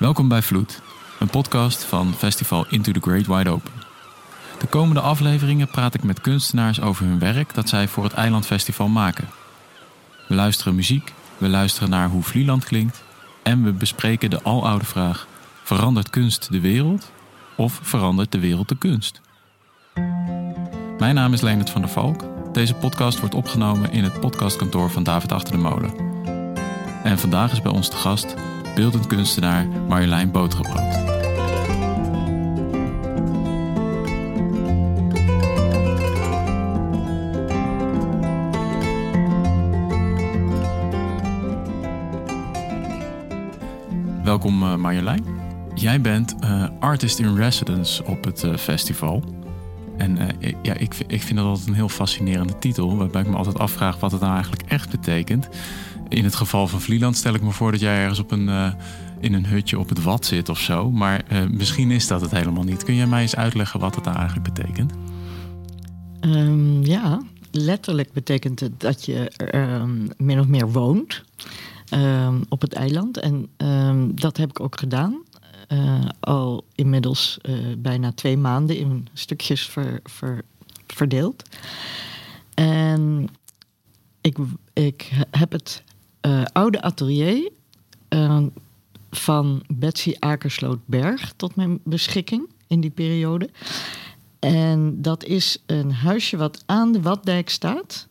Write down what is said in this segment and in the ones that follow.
Welkom bij Vloed, een podcast van Festival Into the Great Wide Open. De komende afleveringen praat ik met kunstenaars over hun werk dat zij voor het Eilandfestival maken. We luisteren muziek, we luisteren naar hoe Vlieland klinkt en we bespreken de aloude vraag: verandert kunst de wereld of verandert de wereld de kunst? Mijn naam is Leonard van der Valk. Deze podcast wordt opgenomen in het podcastkantoor van David Achter de Molen. En vandaag is bij ons de gast beeldend kunstenaar Marjolein Botergebrood. Welkom uh, Marjolein. Jij bent uh, artist in residence op het uh, festival. En ja, ik, ik vind dat altijd een heel fascinerende titel, waarbij ik me altijd afvraag wat het nou eigenlijk echt betekent. In het geval van Vlieland stel ik me voor dat jij ergens op een, uh, in een hutje op het wat zit of zo. Maar uh, misschien is dat het helemaal niet. Kun jij mij eens uitleggen wat het nou eigenlijk betekent? Um, ja, letterlijk betekent het dat je um, min of meer woont um, op het eiland. En dat heb ik ook gedaan. Uh, al inmiddels bijna twee maanden in stukjes ver, ver, verdeeld. En ik, ik heb het uh, oude atelier uh, van Betsy Akersloot-Berg tot mijn beschikking in die periode. En dat is een huisje wat aan de Watdijk staat.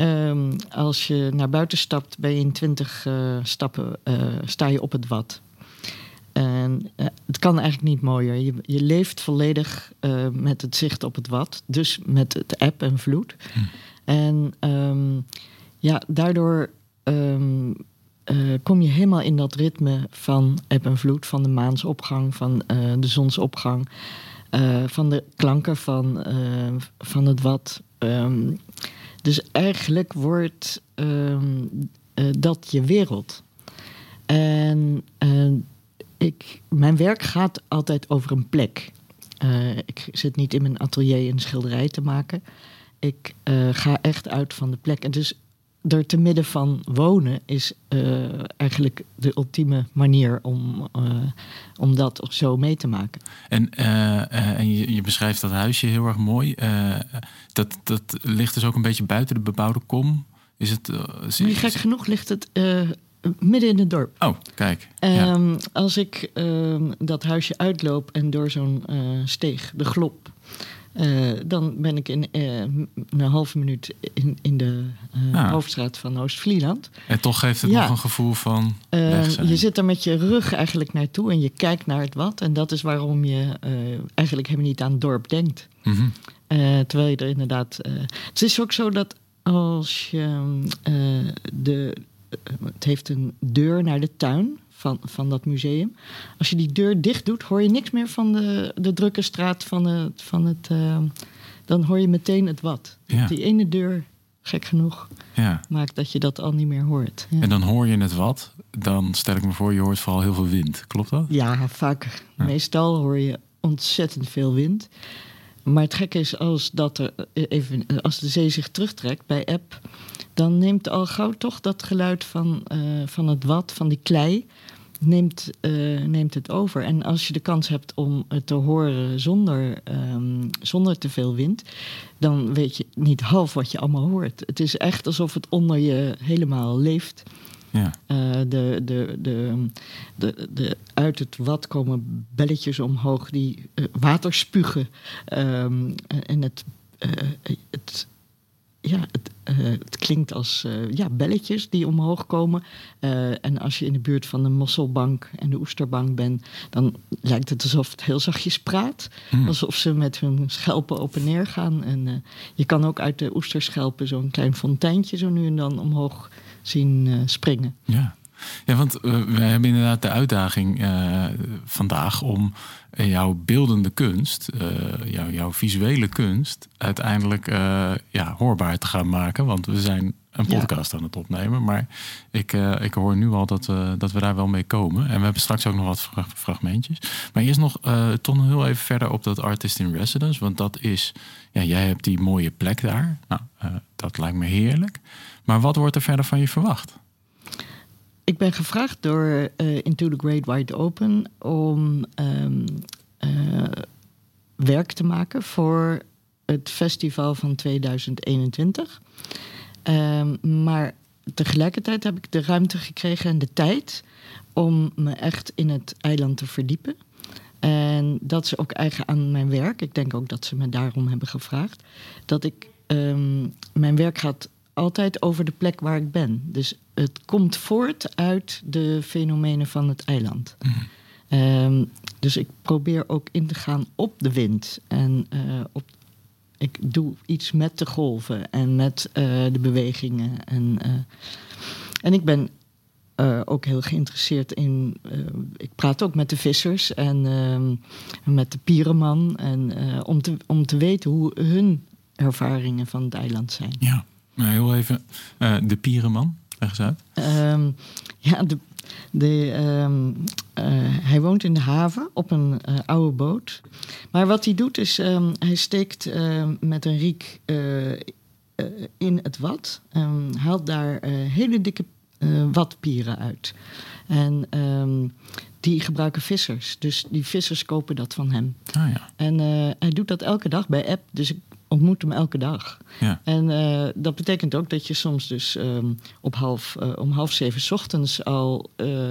Um, als je naar buiten stapt, ben je in twintig uh, stappen sta je op het Wat. En het kan eigenlijk niet mooier. Je, je leeft volledig met het zicht op het Wat. Dus met het eb en vloed. Hm. En um, ja, daardoor um, uh, kom je helemaal in dat ritme van eb en vloed, van de maansopgang, van uh, de zonsopgang, uh, van de klanken van, van het wat. Um, dus eigenlijk wordt dat je wereld. En ik, mijn werk gaat altijd over een plek. ik zit niet in mijn atelier een schilderij te maken. Ik ga echt uit van de plek. En dus er te midden van wonen is uh, eigenlijk de ultieme manier om, uh, om dat zo mee te maken. En, uh, en je, je, beschrijft dat huisje heel erg mooi. dat, dat ligt dus ook een beetje buiten de bebouwde kom. Is het, is, gek genoeg ligt het midden in het dorp. Oh, kijk. Um, ja. Als ik ehm, dat huisje uitloop en door zo'n steeg, de glop uh, dan ben ik in uh, een halve minuut in, in de uh, ah. hoofdstraat van Oost-Vlieland. En toch geeft het ja. nog een gevoel van. je zit er met je rug eigenlijk naartoe en je kijkt naar het wat. En dat is waarom je eigenlijk helemaal niet aan het dorp denkt. Mm -hmm. terwijl je er inderdaad. het is ook zo dat als je de. Het heeft een deur naar de tuin van, van dat museum. Als je die deur dicht doet, hoor je niks meer van de, de drukke straat van het. Van het uh, dan hoor je meteen het wat. Ja. Die ene deur, gek genoeg, ja. maakt dat je dat al niet meer hoort. Ja. En dan hoor je het wat, dan stel ik me voor, je hoort vooral heel veel wind. Klopt dat? Ja, vaak. Meestal hoor je ontzettend veel wind. Maar het gekke is als, dat er, even, als de zee zich terugtrekt bij eb, dan neemt al gauw toch dat geluid van, uh, van het wat, van die klei, neemt, uh, neemt het over. En als je de kans hebt om het te horen zonder, um, zonder te veel wind, dan weet je niet half wat je allemaal hoort. Het is echt alsof het onder je helemaal leeft. Ja. Uh, de, de, de, de, de, uit het wat komen belletjes omhoog die uh, water spugen. Um, en het, het ja, het, uh, het, klinkt als uh, ja, belletjes die omhoog komen. Uh, en als je in de buurt van de mosselbank en de oesterbank bent, dan lijkt het alsof het heel zachtjes praat. Mm. Alsof ze met hun schelpen op en neer gaan. En je kan ook uit de oesterschelpen zo'n klein fonteintje zo nu en dan omhoog zien springen. Ja. Ja, want uh, we hebben inderdaad de uitdaging uh, vandaag om jouw beeldende kunst, uh, jouw, jouw visuele kunst, uiteindelijk ja, hoorbaar te gaan maken. Want we zijn een podcast ja. aan het opnemen. Maar ik, ik hoor nu al dat, dat we daar wel mee komen. En we hebben straks ook nog wat fragmentjes. Maar eerst nog toch nog heel even verder op dat artist in residence. Want dat is, ja, jij hebt die mooie plek daar. Nou, dat lijkt me heerlijk. Maar wat wordt er verder van je verwacht? Ik ben gevraagd door uh, Into the Great Wide Open om um, uh, werk te maken voor het festival van 2021. Um, maar tegelijkertijd heb ik de ruimte gekregen en de tijd om me echt in het eiland te verdiepen. En dat is ook eigen aan mijn werk. Ik denk ook dat ze me daarom hebben gevraagd. Dat ik. Um, mijn werk gaat altijd over de plek waar ik ben. Dus het komt voort uit de fenomenen van het eiland. Um, dus ik probeer ook in te gaan op de wind. En uh, op, ik doe iets met de golven en met uh, de bewegingen. En, uh, en ik ben ook heel geïnteresseerd in. Ik praat ook met de vissers en uh, met de pierenman. En, om, te, om te weten hoe hun ervaringen van het eiland zijn. Ja, nou, heel even. de pierenman, leg eens uit. Um, ja, de, de, um, hij woont in de haven op een oude boot. Maar wat hij doet is, um, hij steekt met een riek in het wat. haalt daar hele dikke watpieren uit. En die gebruiken vissers. Dus die vissers kopen dat van hem. Ah, ja. En hij doet dat elke dag bij app. Dus ik ontmoet hem elke dag. Ja. En uh, dat betekent ook dat je soms dus um, op half, om half zeven ochtends al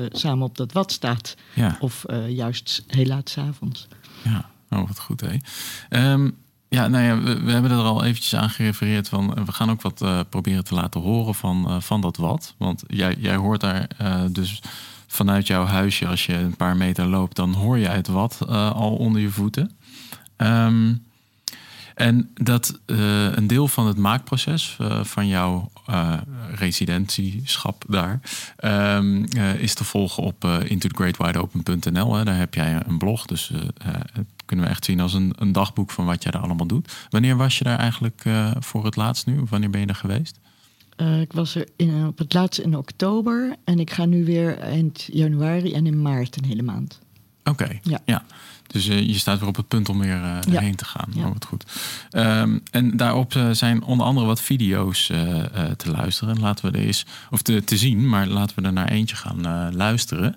samen op dat wat staat. Ja. Of juist heel laat s avonds. Ja, oh, wat goed hè. Um, ja, nou ja, we, we, hebben er al eventjes aan gerefereerd van. We gaan ook wat proberen te laten horen van, van dat wat. Want jij, jij hoort daar dus vanuit jouw huisje, als je een paar meter loopt, dan hoor je het wat al onder je voeten. Um, en dat een deel van het maakproces van jouw residentieschap daar um, is te volgen op intothegreatwideopen.nl. Daar heb jij een blog, dus kunnen we echt zien als een, een dagboek van wat jij daar allemaal doet. Wanneer was je daar eigenlijk uh, voor het laatst nu? Of wanneer ben je er geweest? Uh, ik was er in, op het laatst in oktober en ik ga nu weer eind januari en in maart een hele maand. Oké, okay. ja. ja. Dus uh, je staat weer op het punt om weer uh, ja. heen te gaan. Ja. Oh, wat goed. Um, en daarop uh, zijn onder andere wat video's te luisteren. Laten we er eens, of te, te zien, maar laten we er naar eentje gaan luisteren.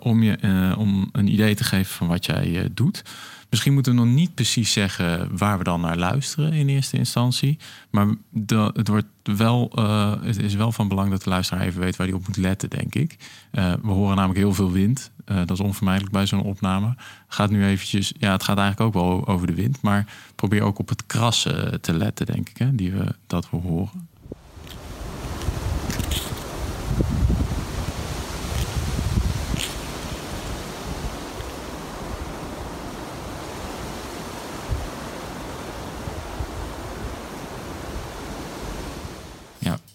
om je om een idee te geven van wat jij doet. Misschien moeten we nog niet precies zeggen waar we dan naar luisteren in eerste instantie. Maar het, wordt wel, uh, het is wel van belang dat de luisteraar even weet waar hij op moet letten, denk ik. Uh, we horen namelijk heel veel wind. Uh, dat is onvermijdelijk bij zo'n opname. Gaat nu eventjes, ja, het gaat eigenlijk ook wel over de wind. Maar probeer ook op het krassen te letten, denk ik, hè, die we, dat we horen.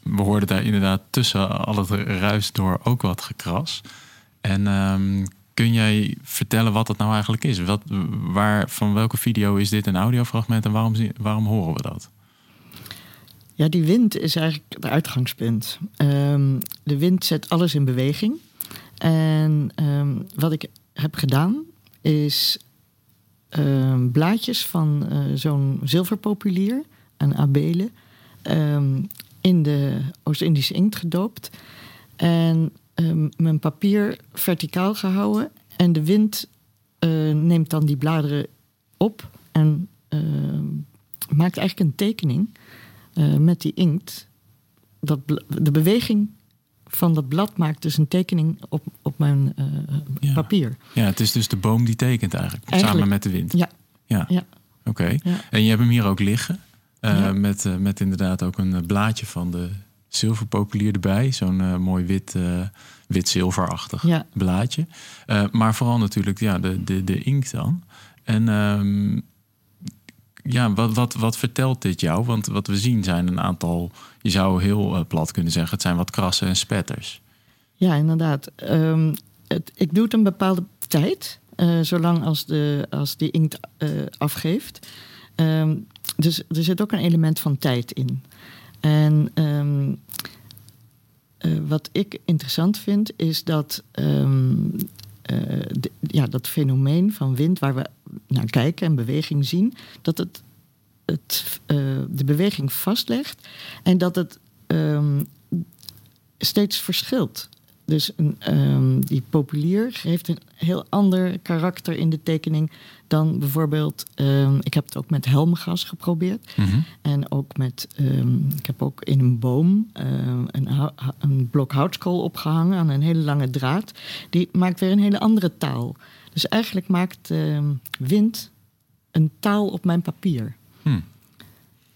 We hoorden daar inderdaad tussen al het ruis door ook wat gekras. En um, kun jij vertellen wat dat nou eigenlijk is? Wat, waar, van welke video is dit een audiofragment en waarom, waarom horen we dat? Ja, die wind is eigenlijk het uitgangspunt. Um, de wind zet alles in beweging. En um, wat ik heb gedaan is blaadjes van uh, zo'n zilverpopulier, een abele, in de Oost-Indische inkt gedoopt. En um, mijn papier verticaal gehouden. En de wind uh, neemt dan die bladeren op en uh, maakt eigenlijk een tekening uh, met die inkt. Dat de beweging van dat blad maakt dus een tekening op, op mijn ja. papier. Ja, het is dus de boom die tekent eigenlijk, eigenlijk samen met de wind. Ja. Ja. ja. Oké. Okay. Ja. En je hebt hem hier ook liggen. Ja. met, uh, met inderdaad ook een blaadje van de zilverpopulier erbij. Zo'n uh, mooi wit, wit-zilverachtig Ja. blaadje. maar vooral natuurlijk ja, de, de, de inkt dan. En um, ja, wat, wat, wat vertelt dit jou? Want wat we zien zijn een aantal, je zou heel plat kunnen zeggen, het zijn wat krassen en spetters. Ja, inderdaad. Um, het, ik doe het een bepaalde tijd, zolang als, de, als die inkt afgeeft. Um, dus er zit ook een element van tijd in. En um, uh, wat ik interessant vind, is dat uh, de, ja, dat fenomeen van wind, waar we naar kijken en beweging zien, dat het, het uh, de beweging vastlegt en dat het steeds verschilt. Dus een, ehm, die populier heeft een heel ander karakter in de tekening dan bijvoorbeeld. ehm, ik heb het ook met helmgas geprobeerd. Mhm. En ook met. ehm, ik heb ook in een boom een, een blok houtskool opgehangen aan een hele lange draad. Die maakt weer een hele andere taal. Dus eigenlijk maakt wind een taal op mijn papier. Hm.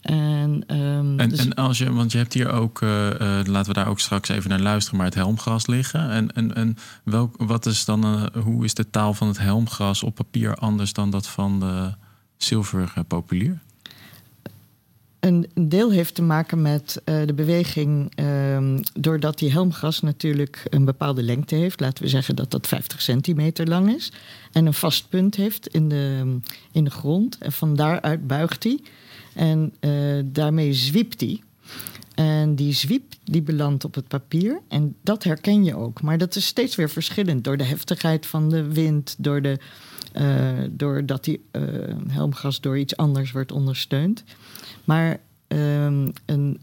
En, ehm, En, dus- en als je, want je hebt hier ook, eh, eh, laten we daar ook straks even naar luisteren, maar het helmgras liggen. En, en, en welk, wat is dan, eh, hoe is de taal van het helmgras op papier anders dan dat van de zilver eh, populier? Een deel heeft te maken met de beweging, ehm, doordat die helmgras natuurlijk een bepaalde lengte heeft. Laten we zeggen dat dat 50 centimeter lang is. En een vast punt heeft in de, in de grond. En van daaruit buigt hij. En eh, daarmee zwiept hij. En die zwiep die belandt op het papier. En dat herken je ook. Maar dat is steeds weer verschillend. Door de heftigheid van de wind. Door de, eh, doordat die eh, helmgas door iets anders wordt ondersteund. Maar ehm, een,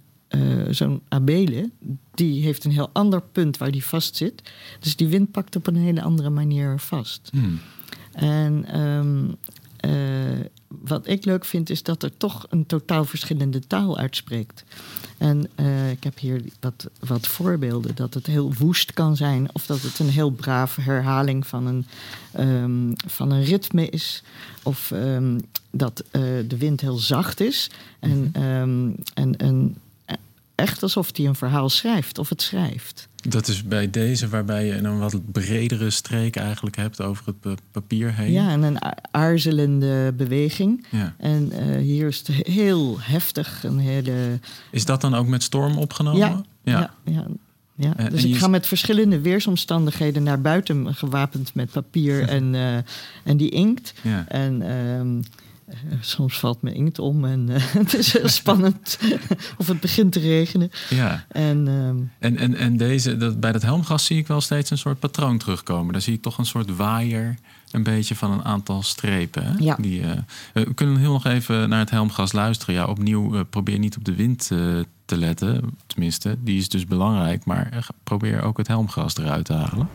zo'n abele, die heeft een heel ander punt waar die vast zit. Dus die wind pakt op een hele andere manier vast. Hm. En ehm, eh, wat ik leuk vind, is dat er toch een totaal verschillende taal uitspreekt. En eh, ik heb hier wat, wat voorbeelden. Dat het heel woest kan zijn. Of dat het een heel brave herhaling van een, ehm, van een ritme is. Of ehm, dat eh, de wind heel zacht is. En, en, en echt alsof hij een verhaal schrijft. Of het schrijft. Dat is bij deze waarbij je een wat bredere streek eigenlijk hebt over het pa- papier heen. Ja, en een aarzelende beweging. Ja. En eh, hier is het heel heftig. Een hele Is dat dan ook met storm opgenomen? Ja, ja. ja, ja. En- dus en ik ga met verschillende weersomstandigheden naar buiten gewapend met papier en, eh, en die inkt. Ja. En ehm, eh, soms valt mijn inkt om en eh, het is heel spannend. of het begint te regenen. ja. En ehm, En, en, en deze, dat, bij dat helmgas zie ik wel steeds een soort patroon terugkomen. Daar zie ik toch een soort waaier, een beetje van een aantal strepen. Hè? Ja. Die, eh, eh, we kunnen heel nog even naar het helmgas luisteren. Ja, opnieuw, eh, probeer niet op de wind eh, te letten. Tenminste, die is dus belangrijk. Maar eh, probeer ook het helmgas eruit te halen.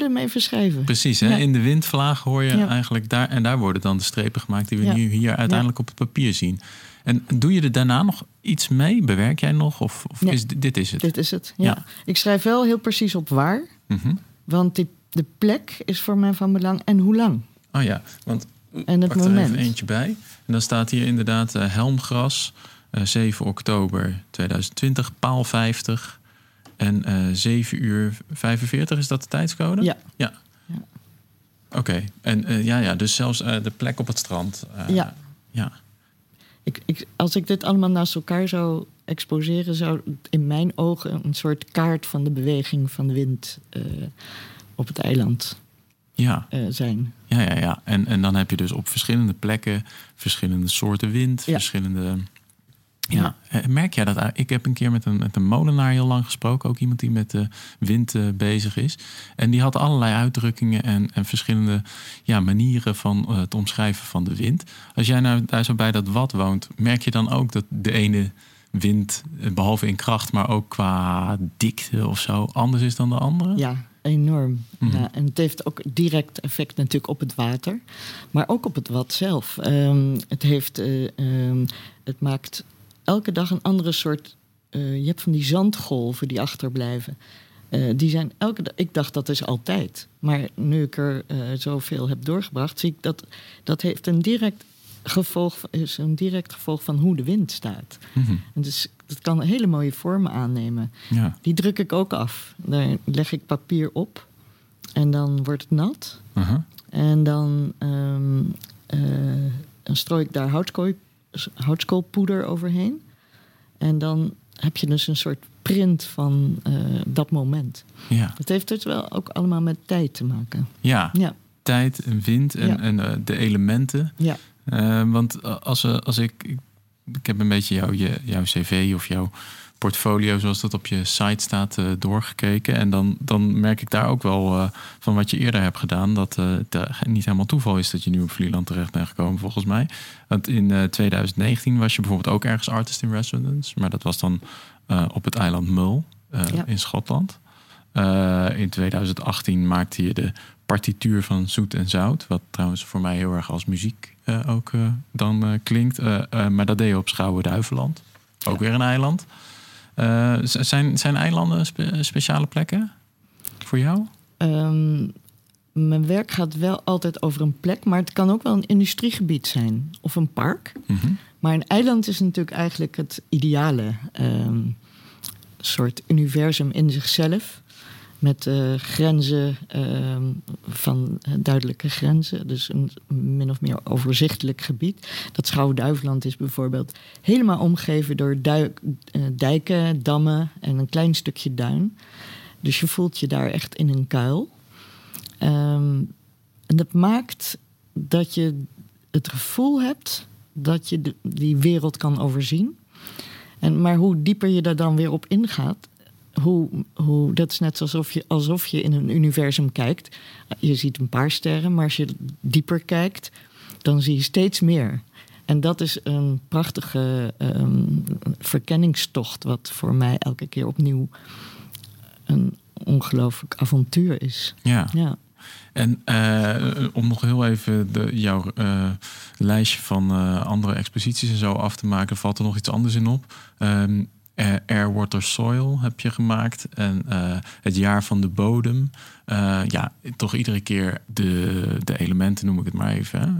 Ja, je Hey. hoorde hem even schrijven. Precies, hè? Ja. in de windvlaag hoor je Ja. eigenlijk daar. En daar worden dan de strepen gemaakt die we Ja. nu hier uiteindelijk op het papier zien. En doe je er daarna nog iets mee? Bewerk jij nog? Of, of is, dit is het? Dit is het. Ja. Ik schrijf wel heel precies op waar. Mhm. Want die, de plek is voor mij van belang. En hoe lang. Oh ja, want En het pak er moment. even eentje bij. En dan staat hier inderdaad eh, Helmgras, eh, 7 oktober 2020, paal 50 en eh 7 uur 45. Is dat de tijdscode? Ja. Ja. Ja. Oké, en eh, ja, ja, dus zelfs eh, de plek op het strand. Ja. ja. Ik, ik, als ik dit allemaal naast elkaar zou exposeren, zou het in mijn ogen een soort kaart van de beweging van de wind op het eiland Ja, zijn. ja, ja. ja. En, en dan heb je dus op verschillende plekken verschillende soorten wind, Ja. verschillende. Ja. Ja. Eh, merk jij dat? Ik heb een keer met een, met een molenaar heel lang gesproken. Ook iemand die met de wind eh, bezig is. En die had allerlei uitdrukkingen en, en verschillende ja, manieren van eh, het omschrijven van de wind. Als jij nou daar zo bij dat wat woont, merk je dan ook dat de ene wind, eh, behalve in kracht, maar ook qua dikte of zo, anders is dan de andere? Ja, enorm. Mhm. Ja, en het heeft ook direct effect natuurlijk op het water, maar ook op het wat zelf. Ehm, het, heeft, eh, ehm, het maakt elke dag een andere soort. eh, je hebt van die zandgolven die achterblijven. Eh, die zijn elke dag. Ik dacht dat is altijd. Maar nu ik er eh, zoveel heb doorgebracht, zie ik dat dat heeft een direct gevolg, is een direct gevolg van hoe de wind staat. Mhm. En dus dat kan hele mooie vormen aannemen. ja. Die druk ik ook af. Daar leg ik papier op. En dan wordt het nat. En dan, eh, dan strooi ik daar houtskool, houtskoolpoeder overheen. En dan heb je dus een soort print van eh, dat moment. ja. Het heeft dus wel ook allemaal met tijd te maken. ja. Ja, tijd en wind en, Ja. en eh, de elementen. ja, Eh, want als, als ik, ik. Ik heb een beetje jouw, je, jouw cv of jouw portfolio, zoals dat op je site staat, uh, doorgekeken. En dan, dan merk ik daar ook wel uh, van wat je eerder hebt gedaan, dat uh, het niet helemaal toeval is dat je nu op Vlieland terecht bent gekomen, volgens mij. Want in 2019 was je bijvoorbeeld ook ergens artist in residence, maar dat was dan op het eiland Mull ja. in Schotland. in 2018 maakte je de partituur van Zoet en Zout, wat trouwens voor mij heel erg als muziek ook dan klinkt. maar dat deed je op Schouwen-Duiveland. Ook weer een eiland. Uh, zijn, zijn eilanden speciale plekken voor jou? Um, mijn werk gaat wel altijd over een plek, maar het kan ook wel een industriegebied zijn of een park. Mm -hmm. Maar een eiland is natuurlijk eigenlijk het ideale um, soort universum in zichzelf met uh, grenzen uh, van duidelijke grenzen. Dus een min of meer overzichtelijk gebied. Dat Schouwen-Duiveland is bijvoorbeeld helemaal omgeven door duik, eh, dijken, dammen en een klein stukje duin. Dus je voelt je daar echt in een kuil. Um, en dat maakt dat je het gevoel hebt dat je die wereld kan overzien. En, maar hoe dieper je daar dan weer op ingaat, hoe, hoe, dat is net alsof je, alsof je in een universum kijkt. Je ziet een paar sterren, maar als je dieper kijkt, dan zie je steeds meer. En dat is een prachtige um, verkenningstocht, wat voor mij elke keer opnieuw een ongelooflijk avontuur is. Ja. ja. En uh, om nog heel even de, jouw uh, lijstje van uh, andere exposities en zo af te maken, valt er nog iets anders in op. Um, uh, Air, Water, Soil heb je gemaakt. En uh, het jaar van de bodem. Uh, ja, toch iedere keer de, de elementen, noem ik het maar even.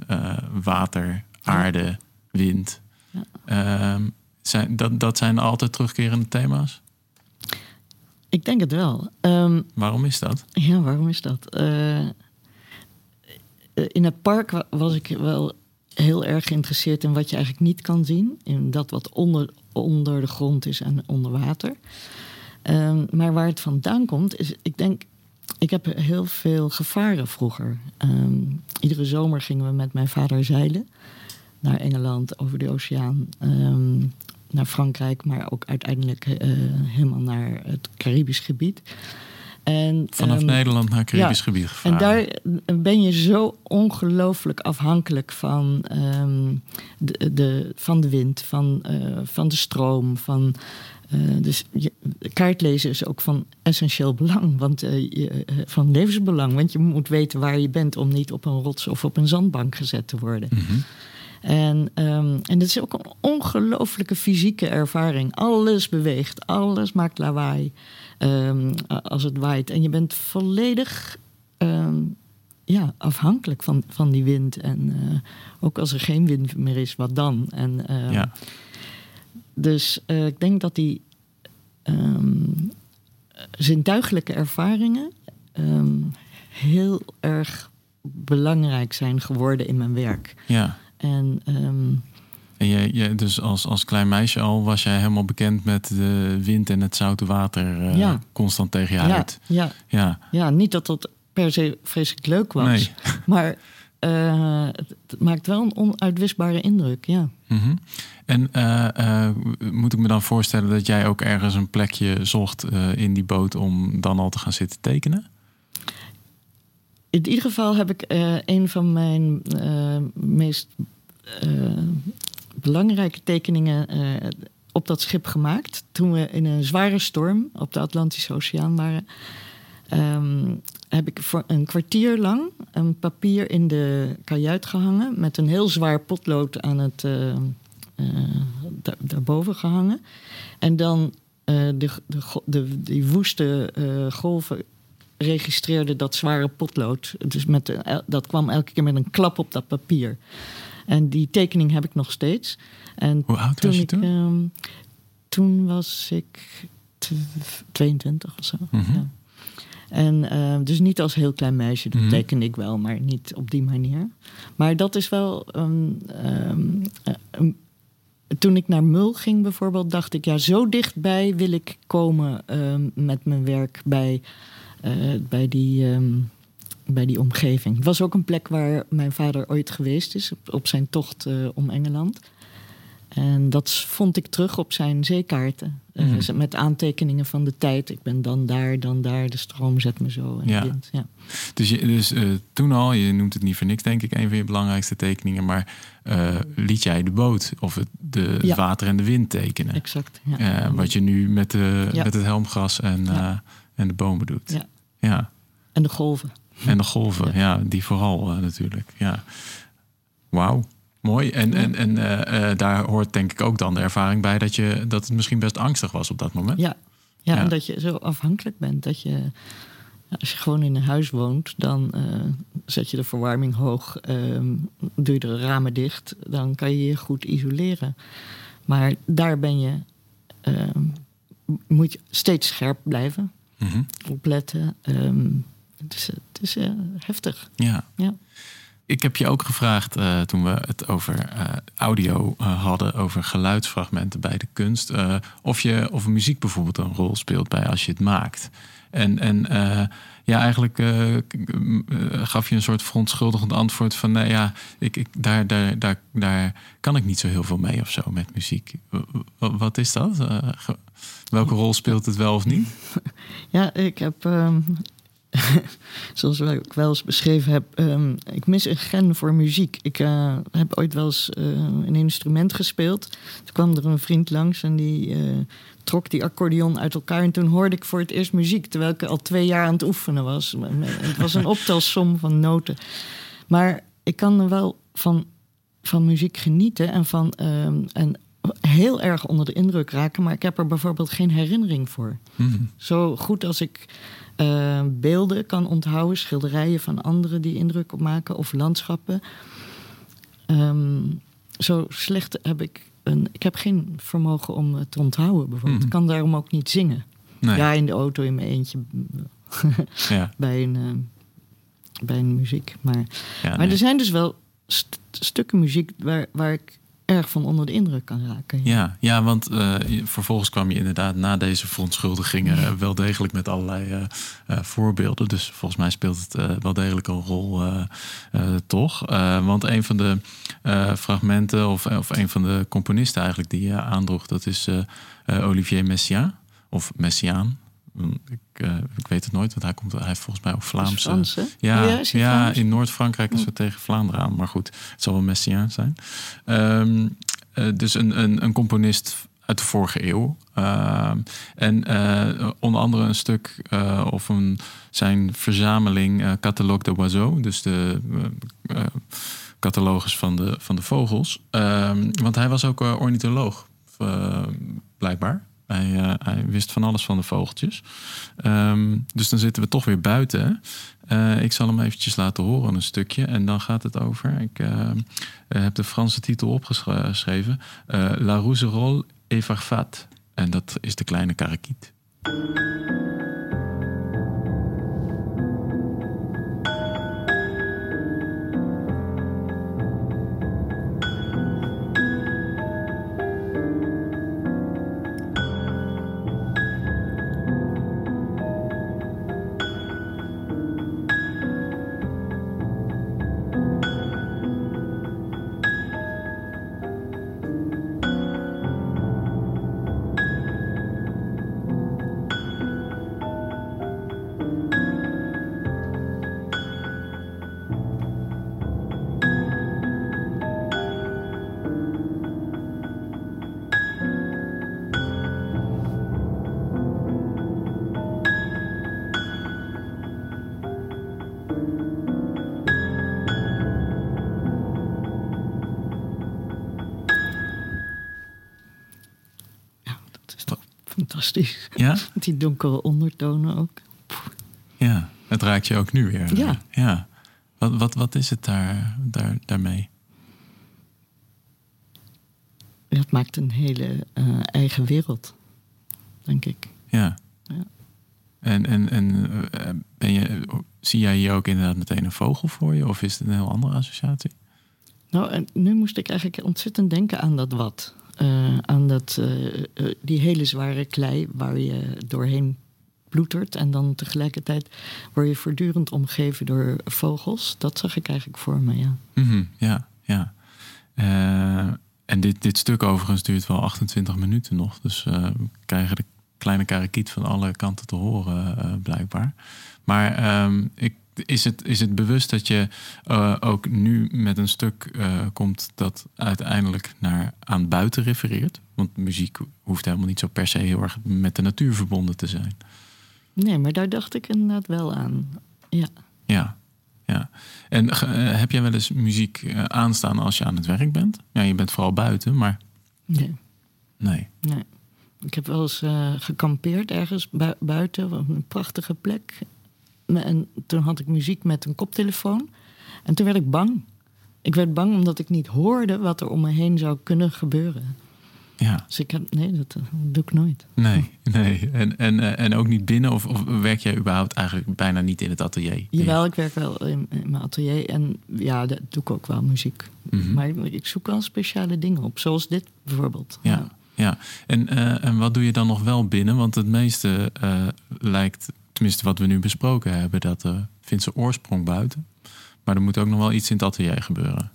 water, aarde, wind. Ja. Ehm, zijn, dat, dat zijn altijd terugkerende thema's? Ik denk het wel. Um, waarom is dat? Ja, waarom is dat? in het park was ik wel heel erg geïnteresseerd in wat je eigenlijk niet kan zien. In dat wat onder, onder de grond is en onder water. Um, maar waar het vandaan komt, is, ik denk, ik heb heel veel gevaren vroeger. Um, iedere zomer gingen we met mijn vader zeilen naar Engeland over de oceaan. Um, naar Frankrijk, maar ook uiteindelijk uh, helemaal naar het Caribisch gebied. En, Vanaf Nederland naar Caribisch ja, gebied gevaren. En daar ben je zo ongelooflijk afhankelijk van, um, de, de, van de wind, van, uh, van de stroom. Van, uh, dus je, kaartlezen is ook van essentieel belang, want, uh, je, van levensbelang. Want je moet weten waar je bent om niet op een rots of op een zandbank gezet te worden. Mm -hmm. En, um, en dat is ook een ongelooflijke fysieke ervaring. Alles beweegt, alles maakt lawaai um, als het waait. En je bent volledig um, ja, afhankelijk van, van die wind. En uh, ook als er geen wind meer is, wat dan? En, ja. Dus uh, ik denk dat die zintuigelijke ervaringen heel erg belangrijk zijn geworden in mijn werk. Ja. En, um, en je, je, dus als, als klein meisje al was jij helemaal bekend met de wind en het zoute water uh, ja. constant tegen je uit. Ja, ja. ja, niet dat dat per se vreselijk leuk was. Nee. Maar uh, het maakt wel een onuitwisbare indruk, ja. Mm -hmm. En uh, moet ik me dan voorstellen dat jij ook ergens een plekje zocht in die boot om dan al te gaan zitten tekenen? in ieder geval heb ik een van mijn meest belangrijke tekeningen op dat schip gemaakt. Toen we in een zware storm op de Atlantische Oceaan waren, um, heb ik voor een kwartier lang een papier in de kajuit gehangen met een heel zwaar potlood aan het daar, daarboven gehangen. En dan de, de, de, die woeste golven registreerde dat zware potlood. Dus met, dat kwam elke keer met een klap op dat papier. En die tekening heb ik nog steeds. En Hoe oud was je ik, toen? Um, toen was ik 22 of zo. Mm -hmm. ja. En uh, dus niet als heel klein meisje, dat mm -hmm. tekende ik wel, maar niet op die manier. Maar dat is wel. Um, um, um, toen ik naar Mul ging bijvoorbeeld, dacht ik, ja, zo dichtbij wil ik komen met mijn werk bij uh, bij, die, um, bij die omgeving. Het was ook een plek waar mijn vader ooit geweest is, op, op zijn tocht uh, om Engeland. En dat vond ik terug op zijn zeekaarten. Eh, Mhm. met aantekeningen van de tijd. Ik ben dan daar, dan daar. De stroom zet me zo. En Ja. wind. Ja. Dus, je, dus eh, toen al, je noemt het niet voor niks, denk ik, een van je belangrijkste tekeningen. Maar eh, liet jij de boot of het, de Ja. water en de wind tekenen? Exact. Ja. Eh, wat je nu met, de, met het helmgras en, eh, en de bomen doet. Ja. ja. En de golven. En de golven, ja, die vooral eh, natuurlijk. Ja. Wauw, mooi. En, en, en eh, eh, daar hoort denk ik ook dan de ervaring bij dat, je, dat het misschien best angstig was op dat moment. Ja. Ja, Ja. en dat je zo afhankelijk bent. Dat je, als je gewoon in een huis woont, dan zet je de verwarming hoog, ehm, doe je de ramen dicht, dan kan je je goed isoleren. Maar daar ben je, ehm, moet je steeds scherp blijven, Mhm. opletten. Ehm, het is, het is eh, heftig. ja. Ja. Ik heb je ook gevraagd eh, toen we het over eh, audio hadden, over geluidsfragmenten bij de kunst, of, je, of muziek bijvoorbeeld een rol speelt bij als je het maakt. En, en ja, eigenlijk gaf je een soort verontschuldigend antwoord van, nou ja, ik, ik, daar, daar, daar, daar kan ik niet zo heel veel mee of zo met muziek. Wat is dat? Welke rol speelt het wel of niet? Ja, ik heb, ehm, zoals ik wel eens beschreven heb, ehm, ik mis een gen voor muziek. Ik eh, heb ooit wel eens eh, een instrument gespeeld. Toen kwam er een vriend langs en die eh, trok die accordeon uit elkaar. En toen hoorde ik voor het eerst muziek, terwijl ik al twee jaar aan het oefenen was. Het was een optelsom van noten. Maar ik kan er wel van, van muziek genieten en, van, ehm, en heel erg onder de indruk raken. Maar ik heb er bijvoorbeeld geen herinnering voor. Mhm. Zo goed als ik eh, beelden kan onthouden, schilderijen van anderen die indruk op maken of landschappen. Ehm, zo slecht heb ik een. Ik heb geen vermogen om het te onthouden, bijvoorbeeld. Mhm. Ik kan daarom ook niet zingen. Nee. Ja, in de auto in mijn eentje ja. bij een, eh, bij een muziek. Maar, Ja, maar nee. er zijn dus wel st- stukken muziek waar, waar ik erg van onder de indruk kan raken. Ja, ja want eh, vervolgens kwam je inderdaad na deze verontschuldigingen eh, wel degelijk met allerlei eh, voorbeelden. Dus volgens mij speelt het wel degelijk een rol, toch? Want een van de fragmenten, of, of een van de componisten eigenlijk die je aandroeg, dat is Olivier Messiaen, of Messiaen. Hm, Ik, eh, ik weet het nooit, want hij, komt, hij heeft volgens mij ook Vlaamse. Frans? Ja, ja, Frans? in Noord-Frankrijk is het tegen Vlaanderen aan. Maar goed, het zal wel Messiaen zijn. Ehm, eh, dus een, een, een componist uit de vorige eeuw. Ehm, en eh, onder andere een stuk of een, zijn verzameling Catalogue de Oiseaux. Dus de catalogus van de, van de vogels. Ehm, want hij was ook ornitholoog, blijkbaar. Hij, eh, hij wist van alles van de vogeltjes. Ehm, dus dan zitten we toch weer buiten. Eh, ik zal hem eventjes laten horen, een stukje. En dan gaat het over. Ik eh, heb de Franse titel opgeschreven. La Rougerolle et. En dat is de kleine karakiet. Fantastisch. Ja? Met die donkere ondertonen ook. Ja, het raakt je ook nu weer. Ja. ja. Wat, wat, wat is het daar, daar, daarmee? Dat maakt een hele eh, eigen wereld, denk ik. Ja. Ja. En, en, en eh, ben je, zie jij hier ook inderdaad meteen een vogel voor je? Of is het een heel andere associatie? Nou, en nu moest ik eigenlijk ontzettend denken aan dat wat. Eh, aan dat, eh, eh, die hele zware klei waar je doorheen ploetert. En dan tegelijkertijd word je voortdurend omgeven door vogels. Dat zag ik eigenlijk voor me, ja. Mhm, ja, ja. En dit, dit stuk overigens duurt wel 28 minuten nog. Dus we krijgen de kleine karakiet van alle kanten te horen, blijkbaar. Maar um, ik, is, het, is het bewust dat je uh, ook nu met een stuk komt dat uiteindelijk naar aan buiten refereert? Want muziek hoeft helemaal niet zo per se heel erg met de natuur verbonden te zijn. Nee, maar daar dacht ik inderdaad wel aan. Ja. Ja. Ja. En uh, heb jij wel eens muziek aanstaan als je aan het werk bent? Ja, je bent vooral buiten, maar. Nee. Nee. nee. Ik heb wel eens gekampeerd ergens bu buiten, op een prachtige plek. En toen had ik muziek met een koptelefoon. En toen werd ik bang. Ik werd bang omdat ik niet hoorde wat er om me heen zou kunnen gebeuren. Ja. Dus ik heb, nee, dat, dat doe ik nooit. Nee, nee. En, en, en ook niet binnen? Of, of werk jij überhaupt eigenlijk bijna niet in het atelier? Jawel, ik werk wel in, in mijn atelier. En ja, dat doe ik ook wel muziek. Mm -hmm. Maar ik zoek wel speciale dingen op. Zoals dit bijvoorbeeld. Ja, ja. ja. En, uh, en wat doe je dan nog wel binnen? Want het meeste uh, lijkt, tenminste wat we nu besproken hebben... dat uh, vindt zijn oorsprong buiten. Maar er moet ook nog wel iets in het atelier gebeuren.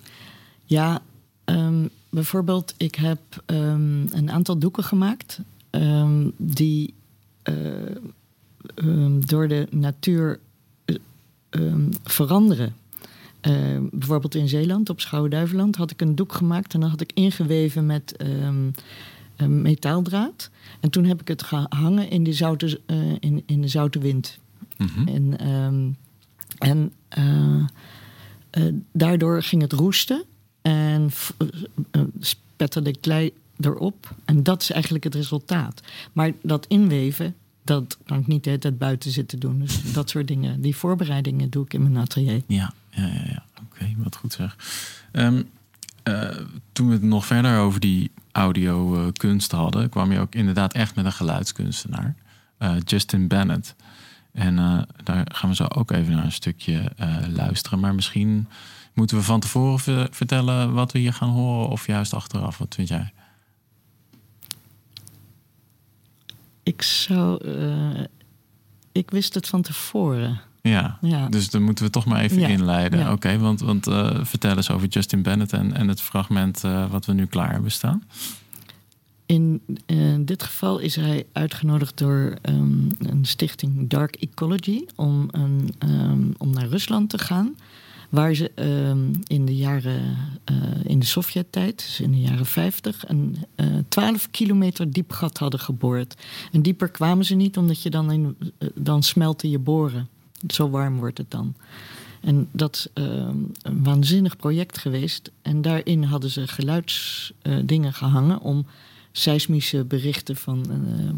Ja, um, bijvoorbeeld, ik heb um, een aantal doeken gemaakt um, die um, door de natuur veranderen. Uh, bijvoorbeeld in Zeeland, op Schouwen-Duiveland, had ik een doek gemaakt en dan had ik ingeweven met metaaldraad. En toen heb ik het gehangen in de zoute, uh, in, in de zoute wind. Mm -hmm. En, en uh, daardoor ging het roesten. En spetterde de klei erop. En dat is eigenlijk het resultaat. Maar dat inweven, dat kan ik niet de hele tijd buiten zitten doen. Dus dat soort dingen, die voorbereidingen doe ik in mijn atelier. Ja, ja, ja. ja. oké, okay, wat goed zeg. Um, uh, toen we het nog verder over die audio uh, kunst hadden... kwam je ook inderdaad echt met een geluidskunstenaar. Uh, Justin Bennett. En daar gaan we zo ook even naar een stukje luisteren. Maar misschien Moeten we van tevoren vertellen wat we hier gaan horen of juist achteraf? Wat vind jij? Ik zou. Ik wist het van tevoren. Ja, ja. dus dan moeten we toch maar even ja. inleiden. Ja. Oké, okay, want, want uh, vertel eens over Justin Bennett en, en het fragment uh, wat we nu klaar hebben staan. In dit geval is hij uitgenodigd door um, een stichting Dark Ecology om, een, um, om naar Rusland te gaan. Waar ze uh, in de jaren, in de Sovjet-tijd, dus in de jaren 50, een uh, 12 kilometer diep gat hadden geboord. En dieper kwamen ze niet, omdat je dan, in, dan smelten je boren. Zo warm wordt het dan. En dat is ehm, een waanzinnig project geweest. En daarin hadden ze geluidsdingen gehangen om seismische berichten van, uh,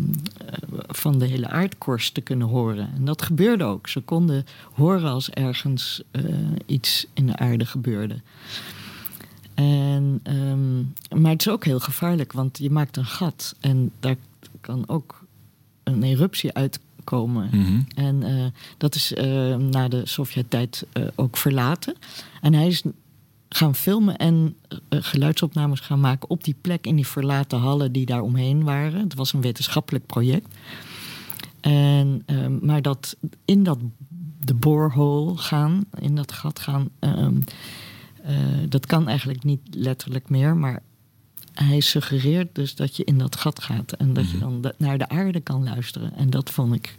van de hele aardkorst te kunnen horen. En dat gebeurde ook. Ze konden horen als ergens uh, iets in de aarde gebeurde. En, um, maar het is ook heel gevaarlijk, want je maakt een gat en daar kan ook een eruptie uitkomen. Mm -hmm. En uh, dat is na de Sovjet-tijd ook verlaten. En hij is gaan filmen en geluidsopnames gaan maken op die plek in die verlaten hallen die daar omheen waren. Het was een wetenschappelijk project. En, uh, maar dat in dat de borehole gaan, in dat gat gaan, uh, dat kan eigenlijk niet letterlijk meer, maar hij suggereert dus dat je in dat gat gaat en dat je dan de, naar de aarde kan luisteren. En dat vond ik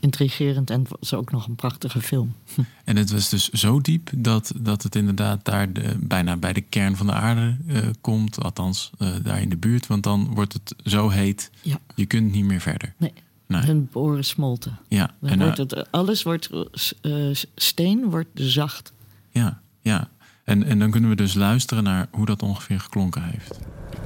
intrigerend en het was ook nog een prachtige film. En het was dus zo diep dat, dat het inderdaad daar de, bijna bij de kern van de aarde uh, komt, althans uh, daar in de buurt, want dan wordt het zo heet, ja. je kunt niet meer verder. Nee. Nee. Hun boren smolten. Ja. Dan en, wordt het, alles wordt, steen wordt zacht. Ja, ja. En, en dan kunnen we dus luisteren naar hoe dat ongeveer geklonken heeft.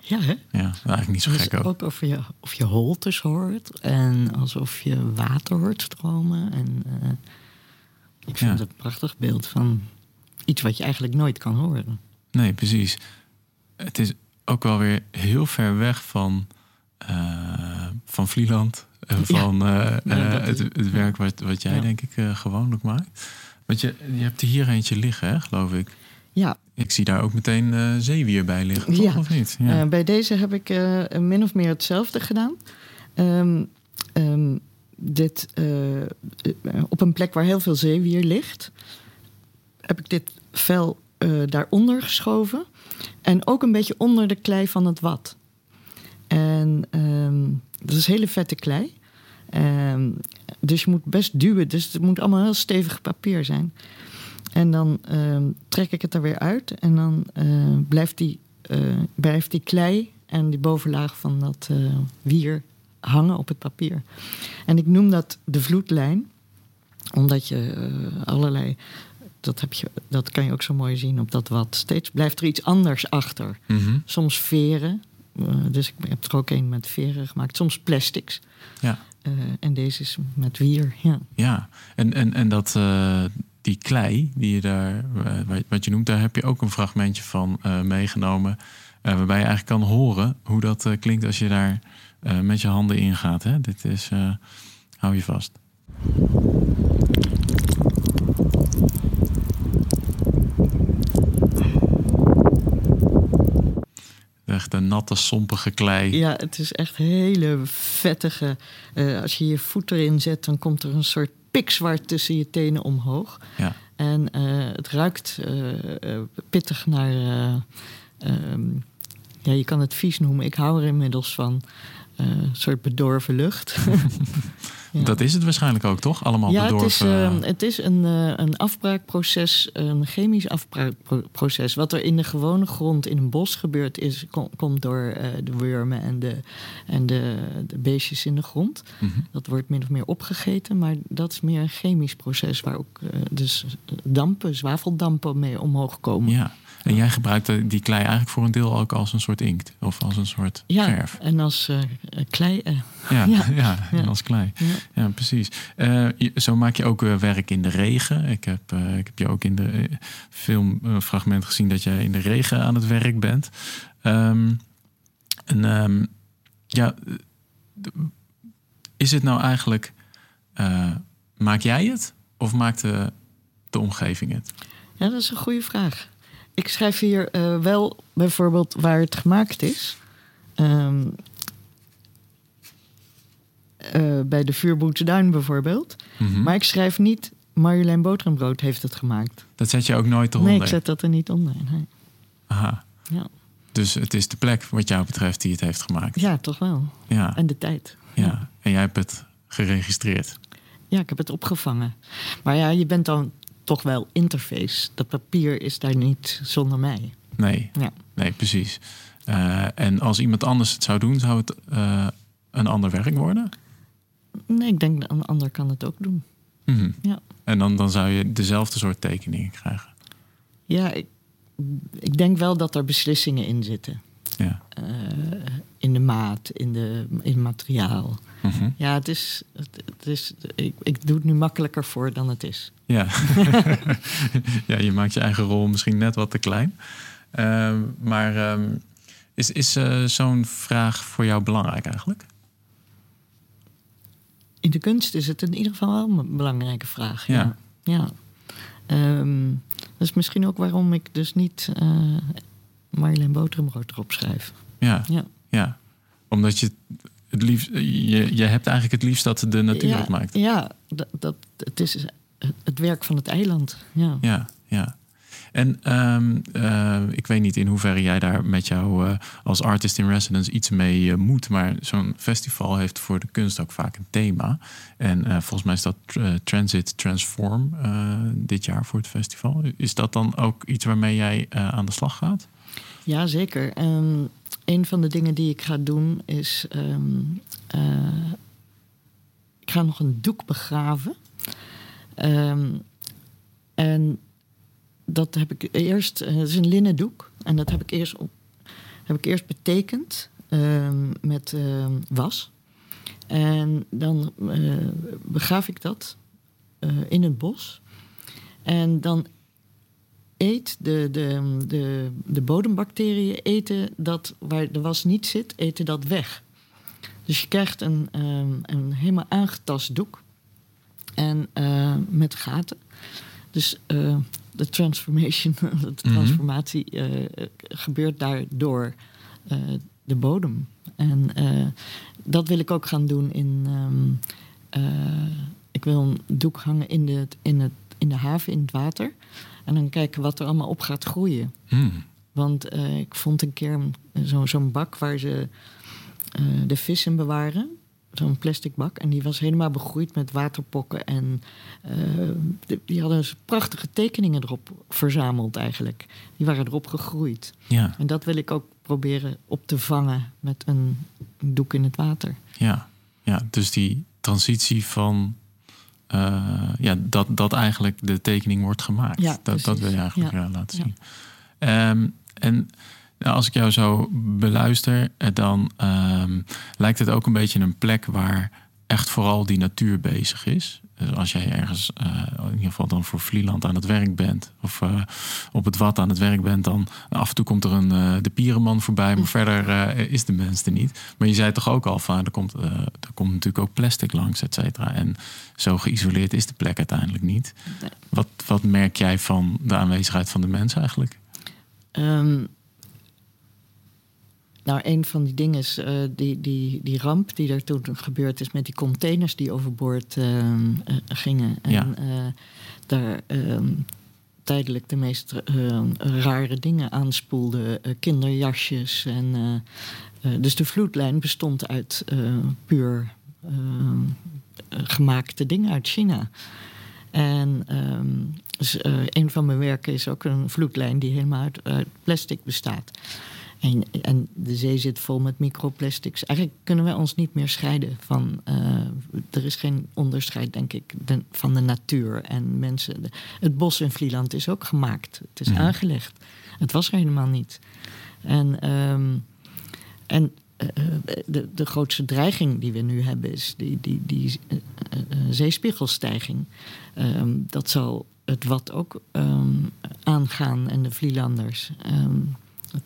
Ja, hè? Ja, eigenlijk niet zo Dus gek ook. ook of je, of je holtes hoort en alsof je water hoort stromen. En, eh, ik vind Ja. het een prachtig beeld van iets wat je eigenlijk nooit kan horen. Nee, precies. Het is ook wel weer heel ver weg van, eh, van Vlieland. En van eh, is- het, het werk wat, wat jij Ja. denk ik gewoonlijk maakt. Want je, je hebt er hier eentje liggen, hè, geloof ik. Ja, Ik zie daar ook meteen eh zeewier bij liggen, toch? Ja. Of niet? Ja. Eh, bij deze heb ik eh, min of meer hetzelfde gedaan. Ehm, ehm, dit, op een plek waar heel veel zeewier ligt, heb ik dit vel daaronder geschoven. En ook een beetje onder de klei van het wat. En ehm, dat is hele vette klei. Dus je moet best duwen. Dus het moet allemaal heel stevig papier zijn. En dan ehm, trek ik het er weer uit. En dan eh, blijft, die, eh, blijft die klei en die bovenlaag van dat eh, wier hangen op het papier. En ik noem dat de vloedlijn. Omdat je allerlei... Dat, heb je, dat kan je ook zo mooi zien op dat wat. Steeds blijft er iets anders achter. Mhm. Soms veren. dus ik heb er ook een met veren gemaakt. Soms plastics. ja. En deze is met wier. Ja. Ja, en, en, en dat, die klei die je daar, eh, wat- je noemt, daar heb je ook een fragmentje van eh, meegenomen. eh, waarbij je eigenlijk kan horen hoe dat klinkt als je daar met je handen in gaat. Hè? Dit is, hou je vast. Echt een natte, sompige klei. Ja, het is echt hele vettige. als je je voet erin zet, dan komt er een soort pikzwart tussen je tenen omhoog. Ja. En eh, het ruikt eh, eh, pittig naar. eh, ehm, ja, je kan het vies noemen. Ik hou er inmiddels van. Eh, een soort bedorven lucht. Ja. Dat is het waarschijnlijk ook, toch? Allemaal Ja, het is, bedorven. eh, het is een, eh, een afbraakproces, een chemisch afbraakproces. Wat er in de gewone grond in een bos gebeurt, is, kom- komt door de wormen en, de, en de, de beestjes in de grond. mhm. Dat wordt min of meer opgegeten, maar dat is meer een chemisch proces waar ook dus dampen, zwaveldampen mee omhoog komen. Ja, en jij gebruikt die klei eigenlijk voor een deel ook als een soort inkt of als een soort Ja, verf. en als klei. Ja, ja. Ja. Ja. als klei. ja. Precies. Eh, zo maak je ook eh, werk in de regen. Ik heb, eh, ik heb je ook in de filmfragment gezien dat jij in de regen aan het werk bent. Ehm, en ehm, ja, is het nou eigenlijk, maak jij het of maakt de, de omgeving het? Ja, dat is een goede vraag. Ik schrijf hier eh, wel bijvoorbeeld waar het gemaakt is. Ehm, eh, bij de Vuurboetsduin bijvoorbeeld. Mhm. Maar ik schrijf niet Marjolein Boterhambrood heeft het gemaakt. Dat zet je ook nooit eronder. Nee, ik zet dat er niet onder. Nee. Aha. Ja. Dus het is de plek wat jou betreft die het heeft gemaakt. ja, toch wel. Ja, En de tijd. ja. En jij hebt het geregistreerd. Ja, ik heb het opgevangen. Maar ja, je bent dan toch wel interface. Dat papier is daar niet zonder mij. Nee, Ja. nee, precies. Eh, en als iemand anders het zou doen, zou het eh, een ander werk worden? Nee, ik denk dat een ander kan het ook doen. Mhm. Ja. En dan, dan zou je dezelfde soort tekeningen krijgen. Ja, ik, ik denk wel dat er beslissingen in zitten. Ja. Eh, in de maat, in, de, in het Mhm. Ja, het is, het, is, ik, ik doe het nu makkelijker voor dan het is. Ja. ja, je maakt je eigen rol misschien net wat te klein. Ehm, maar ehm, is, is eh, zo'n vraag voor jou belangrijk eigenlijk? In de kunst is het in ieder geval wel een belangrijke vraag. Ja. Ja. ja. Ehm, dat is misschien ook waarom ik dus niet eh Marjolein Boterhambrood erop schrijf. Ja, Ja. ja. omdat je het liefst, je, je hebt eigenlijk het liefst dat de natuur ja, het maakt. Ja, dat, dat, het is het, het werk van het eiland. Ja. Ja, ja. En ehm, eh, ik weet niet in hoeverre jij daar met jou eh, als artist in residence iets mee eh, moet. Maar zo'n festival heeft voor de kunst ook vaak een thema. En volgens mij is dat Transit Transform dit jaar voor het festival. Is dat dan ook iets waarmee jij aan de slag gaat? Ja, zeker. Ehm, een van de dingen die ik ga doen is. ehm, eh, ik ga nog een doek begraven. En dat heb ik eerst. eh, Het is een linnen doek. En dat heb ik eerst op. heb ik eerst betekend ehm, met ehm, was. En dan uh, begaaf ik dat uh, in het bos. En dan eet de, de, de, de bodembacteriën eten dat waar de was niet zit, eten dat weg. Dus je krijgt een, um, een helemaal aangetast doek. En met gaten. Dus de transformation, de transformatie uh, gebeurt daardoor de bodem. En dat wil ik ook gaan doen in. Um, ik wil een doek hangen in de, in, het, in de haven, in het water. En dan kijken wat er allemaal op gaat groeien. Hmm. Want ik vond een keer zo'n zo bak waar ze de vis in bewaren. Zo'n plastic bak. En die was helemaal begroeid met waterpokken. En uh, de, die hadden prachtige tekeningen erop verzameld eigenlijk. Die waren erop gegroeid. Ja. En dat wil ik ook proberen op te vangen met een doek in het water. Ja, ja dus die transitie van uh, ja, dat, dat eigenlijk de tekening wordt gemaakt. Ja, dat, dat wil je eigenlijk ja. laten zien. Ja. Um, en als ik jou zo beluister, dan um, lijkt het ook een beetje een plek waar echt vooral die natuur bezig is. Dus als jij ergens, uh, in ieder geval dan voor Vlieland aan het werk bent, of uh, op het wat aan het werk bent, dan af en toe komt er een uh, de pierenman voorbij, maar verder is de mens er niet. Maar je zei toch ook al van, er komt, er komt natuurlijk ook plastic langs, et cetera. En zo geïsoleerd is de plek uiteindelijk niet. Wat, wat merk jij van de aanwezigheid van de mens eigenlijk? Um, nou, een van die dingen is uh, die, die, die ramp die er toen gebeurd is met die containers die overboord uh, gingen. En ja. daar ehm, tijdelijk de meest rare dingen aanspoelden. kinderjasjes. En, dus de vloedlijn bestond uit puur ehm, gemaakte dingen uit China. En um, dus, een van mijn werken is ook een vloedlijn die helemaal uit, uit plastic bestaat. En, en, de zee zit vol met microplastics. Eigenlijk kunnen we ons niet meer scheiden van. Uh, er is geen onderscheid, denk ik, de, van de natuur en mensen. Het bos in Vlieland is ook gemaakt. Het is Mhm. aangelegd. Het was er helemaal niet. En, um, en uh, de, de grootste dreiging die we nu hebben is die, die, die uh, zeespiegelstijging. Um, dat zal het wat ook um, aangaan en de Vlielanders.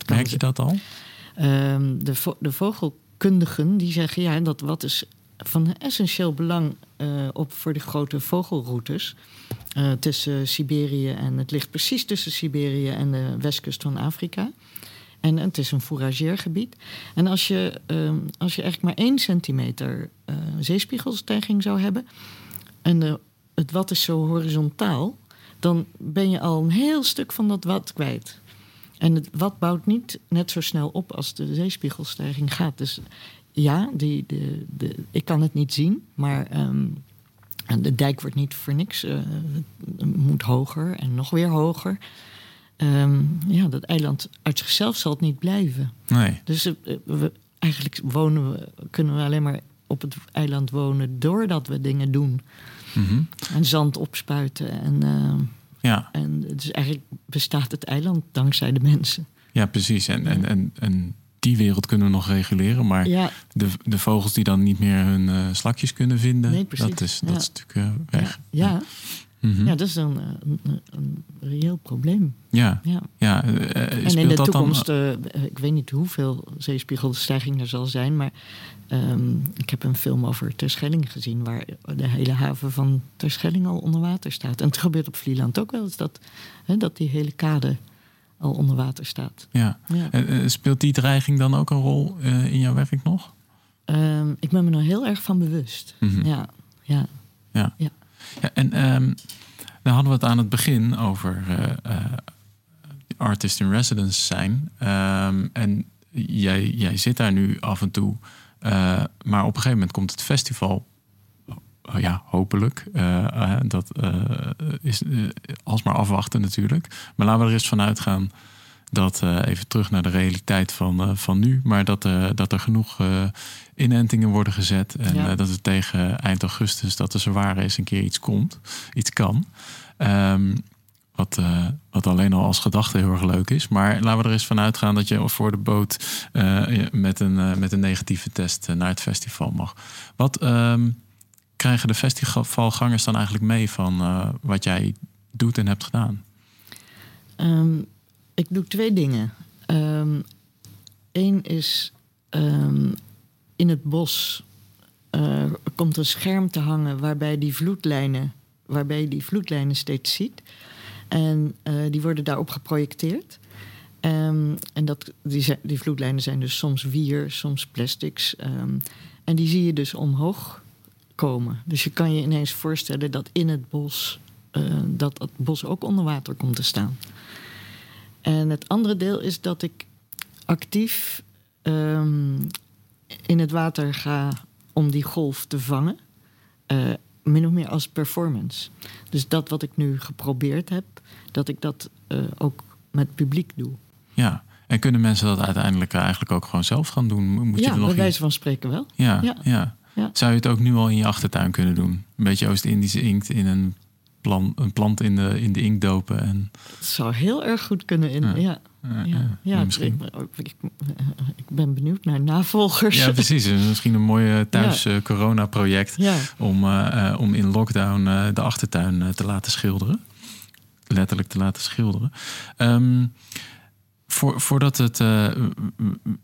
Merk je dat al? Um, de, vo de, vogelkundigen die zeggen ja, dat wat is van essentieel belang uh, op voor de grote vogelroutes uh, tussen Siberië en het ligt precies tussen Siberië en de westkust van Afrika. En het is een fourageergebied. En als je, um, als je eigenlijk maar één centimeter uh, zeespiegelstijging zou hebben en de, het wat is zo horizontaal, dan ben je al een heel stuk van dat wat kwijt. En het wat bouwt niet net zo snel op als de zeespiegelstijging gaat. Dus ja, die, de, de, ik kan het niet zien, maar um, de dijk wordt niet voor niks. Uh, moet hoger en nog weer hoger. Um, ja, dat eiland uit zichzelf zal het niet blijven. Nee. Dus uh, we, eigenlijk wonen we, kunnen we alleen maar op het eiland wonen doordat we dingen doen. Mm -hmm. En zand opspuiten en... Uh, ja. En dus eigenlijk bestaat het eiland dankzij de mensen. Ja, precies. En, en, en, en die wereld kunnen we nog reguleren. Maar ja. de, de vogels die dan niet meer hun uh, slakjes kunnen vinden, nee, dat, is, dat ja. is natuurlijk uh, weg. Ja, ja. Mm -hmm. ja dat is een, een, een, reëel probleem. Ja, ja. ja. Uh, en in de toekomst, dan... ik weet niet hoeveel zeespiegelstijging er zal zijn, maar um, ik heb een film over Terschelling gezien, waar de hele haven van Terschelling al onder water staat. En het gebeurt op Vlieland ook wel eens dat, hè, dat die hele kade al onder water staat. Ja. speelt die dreiging dan ook een rol in jouw werk nog? Um, ik ben me er heel erg van bewust. Mm -hmm. Ja, ja. ja. ja. Ja en um, dan hadden we het aan het begin over uh, artist in residence zijn. Um, en jij, jij zit daar nu af en toe. Uh, maar op een gegeven moment komt het festival. Uh, ja, hopelijk. Dat is alsmaar afwachten natuurlijk. Maar laten we er eens vanuit gaan dat even terug naar de realiteit van, van nu. Maar dat, dat er genoeg inentingen worden gezet. En Ja. dat het tegen eind augustus, dat er zwaar is, een keer iets komt. Iets kan. Um, Wat, uh, wat alleen al als gedachte heel erg leuk is. Maar laten we er eens van uitgaan dat je voor de boot uh, met, een, uh, met een negatieve test naar het festival mag. Wat um, krijgen de festivalgangers dan eigenlijk mee van wat jij doet en hebt gedaan? Um, ik doe twee dingen. Eén um, is in het bos komt een scherm te hangen waarbij die vloedlijnen, waarbij je die vloedlijnen steeds ziet. En uh, die worden daarop geprojecteerd. Um, en dat, die, die vloedlijnen zijn dus soms wier, soms plastics. En die zie je dus omhoog komen. Dus je kan je ineens voorstellen dat in het bos... Uh, dat het bos ook onder water komt te staan. En het andere deel is dat ik actief um, in het water ga om die golf te vangen. Uh, min of meer als performance. Dus dat wat ik nu geprobeerd heb, dat ik dat uh, ook met publiek doe. Ja, en kunnen mensen dat uiteindelijk eigenlijk ook gewoon zelf gaan doen? Moet ja, je er nog bij wijze van spreken wel. Ja, ja, ja. ja. Zou je het ook nu al in je achtertuin kunnen doen? Een beetje Oost-Indische inkt in een, plan, een plant in de, in de inkt dopen. En... Het zou heel erg goed kunnen. In, ja. ja. Ja, ja, misschien. Ik, ik, ben benieuwd naar navolgers. Ja, precies. Misschien een mooi thuis ja. corona project ja. om, uh, om in lockdown uh, de achtertuin te laten schilderen. Letterlijk te laten schilderen. Um, voor, voordat het,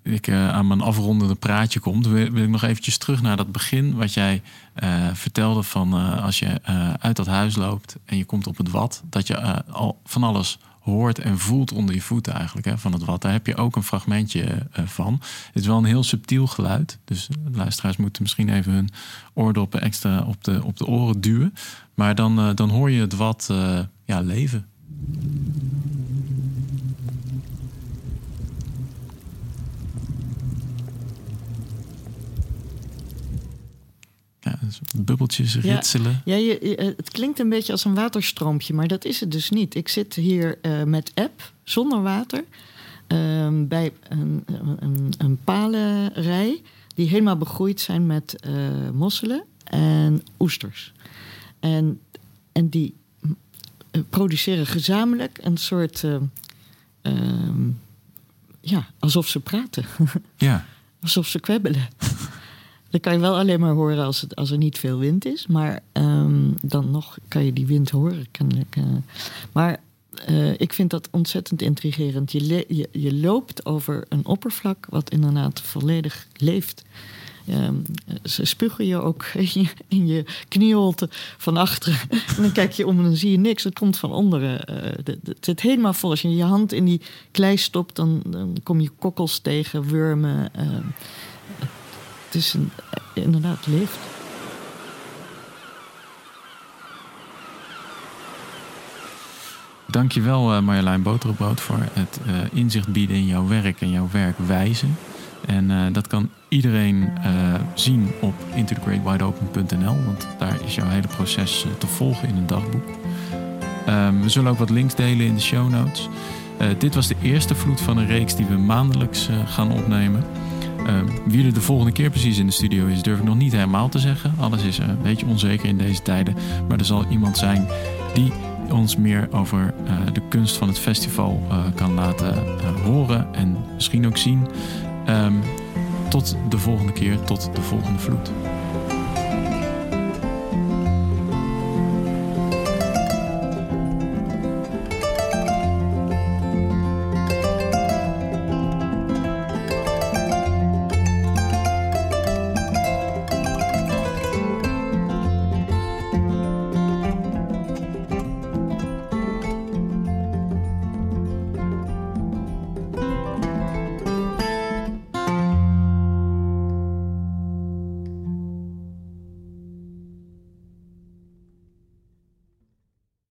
ik aan mijn afrondende praatje komt, wil, ik nog eventjes terug naar dat begin wat jij vertelde van als je uit dat huis loopt en je komt op het wat, dat je al van alles hoort en voelt onder je voeten eigenlijk hè, van het wat. Daar heb je ook een fragmentje van. Het is wel een heel subtiel geluid. Dus luisteraars moeten misschien even hun oordoppen extra op de, op de oren duwen. Maar dan, dan hoor je het wat ja, leven. Ja, bubbeltjes ritselen. Ja, ja je, het klinkt een beetje als een waterstroompje, maar dat is het dus niet. Ik zit hier uh, met app, zonder water, uh, bij een, een, een, palenrij die helemaal begroeid zijn met uh, mosselen en oesters. En, en die produceren gezamenlijk een soort, ehm, ja, alsof ze praten. Ja. alsof ze kwebbelen. Dat kan je wel alleen maar horen als, het, als er niet veel wind is. Maar um, dan nog kan je die wind horen, kennelijk. Uh. Maar uh, ik vind dat ontzettend intrigerend. Je, je, loopt over een oppervlak wat inderdaad volledig leeft. Um, ze spugen je ook in je, knieholte van achteren. en dan kijk je om en dan zie je niks. Het komt van onderen. Uh, het zit helemaal vol. Als je je hand in die klei stopt, dan, dan kom je kokkels tegen, wurmen. Uh, het is een, inderdaad leeft. Dankjewel uh, Marjolein Boterbrood voor het uh, inzicht bieden in jouw werk en jouw werkwijze. En dat kan iedereen zien op intothegreatwideopen.nl, want daar is jouw hele proces te volgen in een dagboek. Um, we zullen ook wat links delen in de show notes. dit was de eerste vloed van een reeks die we maandelijks gaan opnemen. Uh, wie er de volgende keer precies in de studio is, durf ik nog niet helemaal te zeggen. Alles is een beetje onzeker in deze tijden. Maar er zal iemand zijn die ons meer over uh, de kunst van het festival uh, kan laten uh, horen en misschien ook zien. Um, tot de volgende keer, tot de volgende vloed.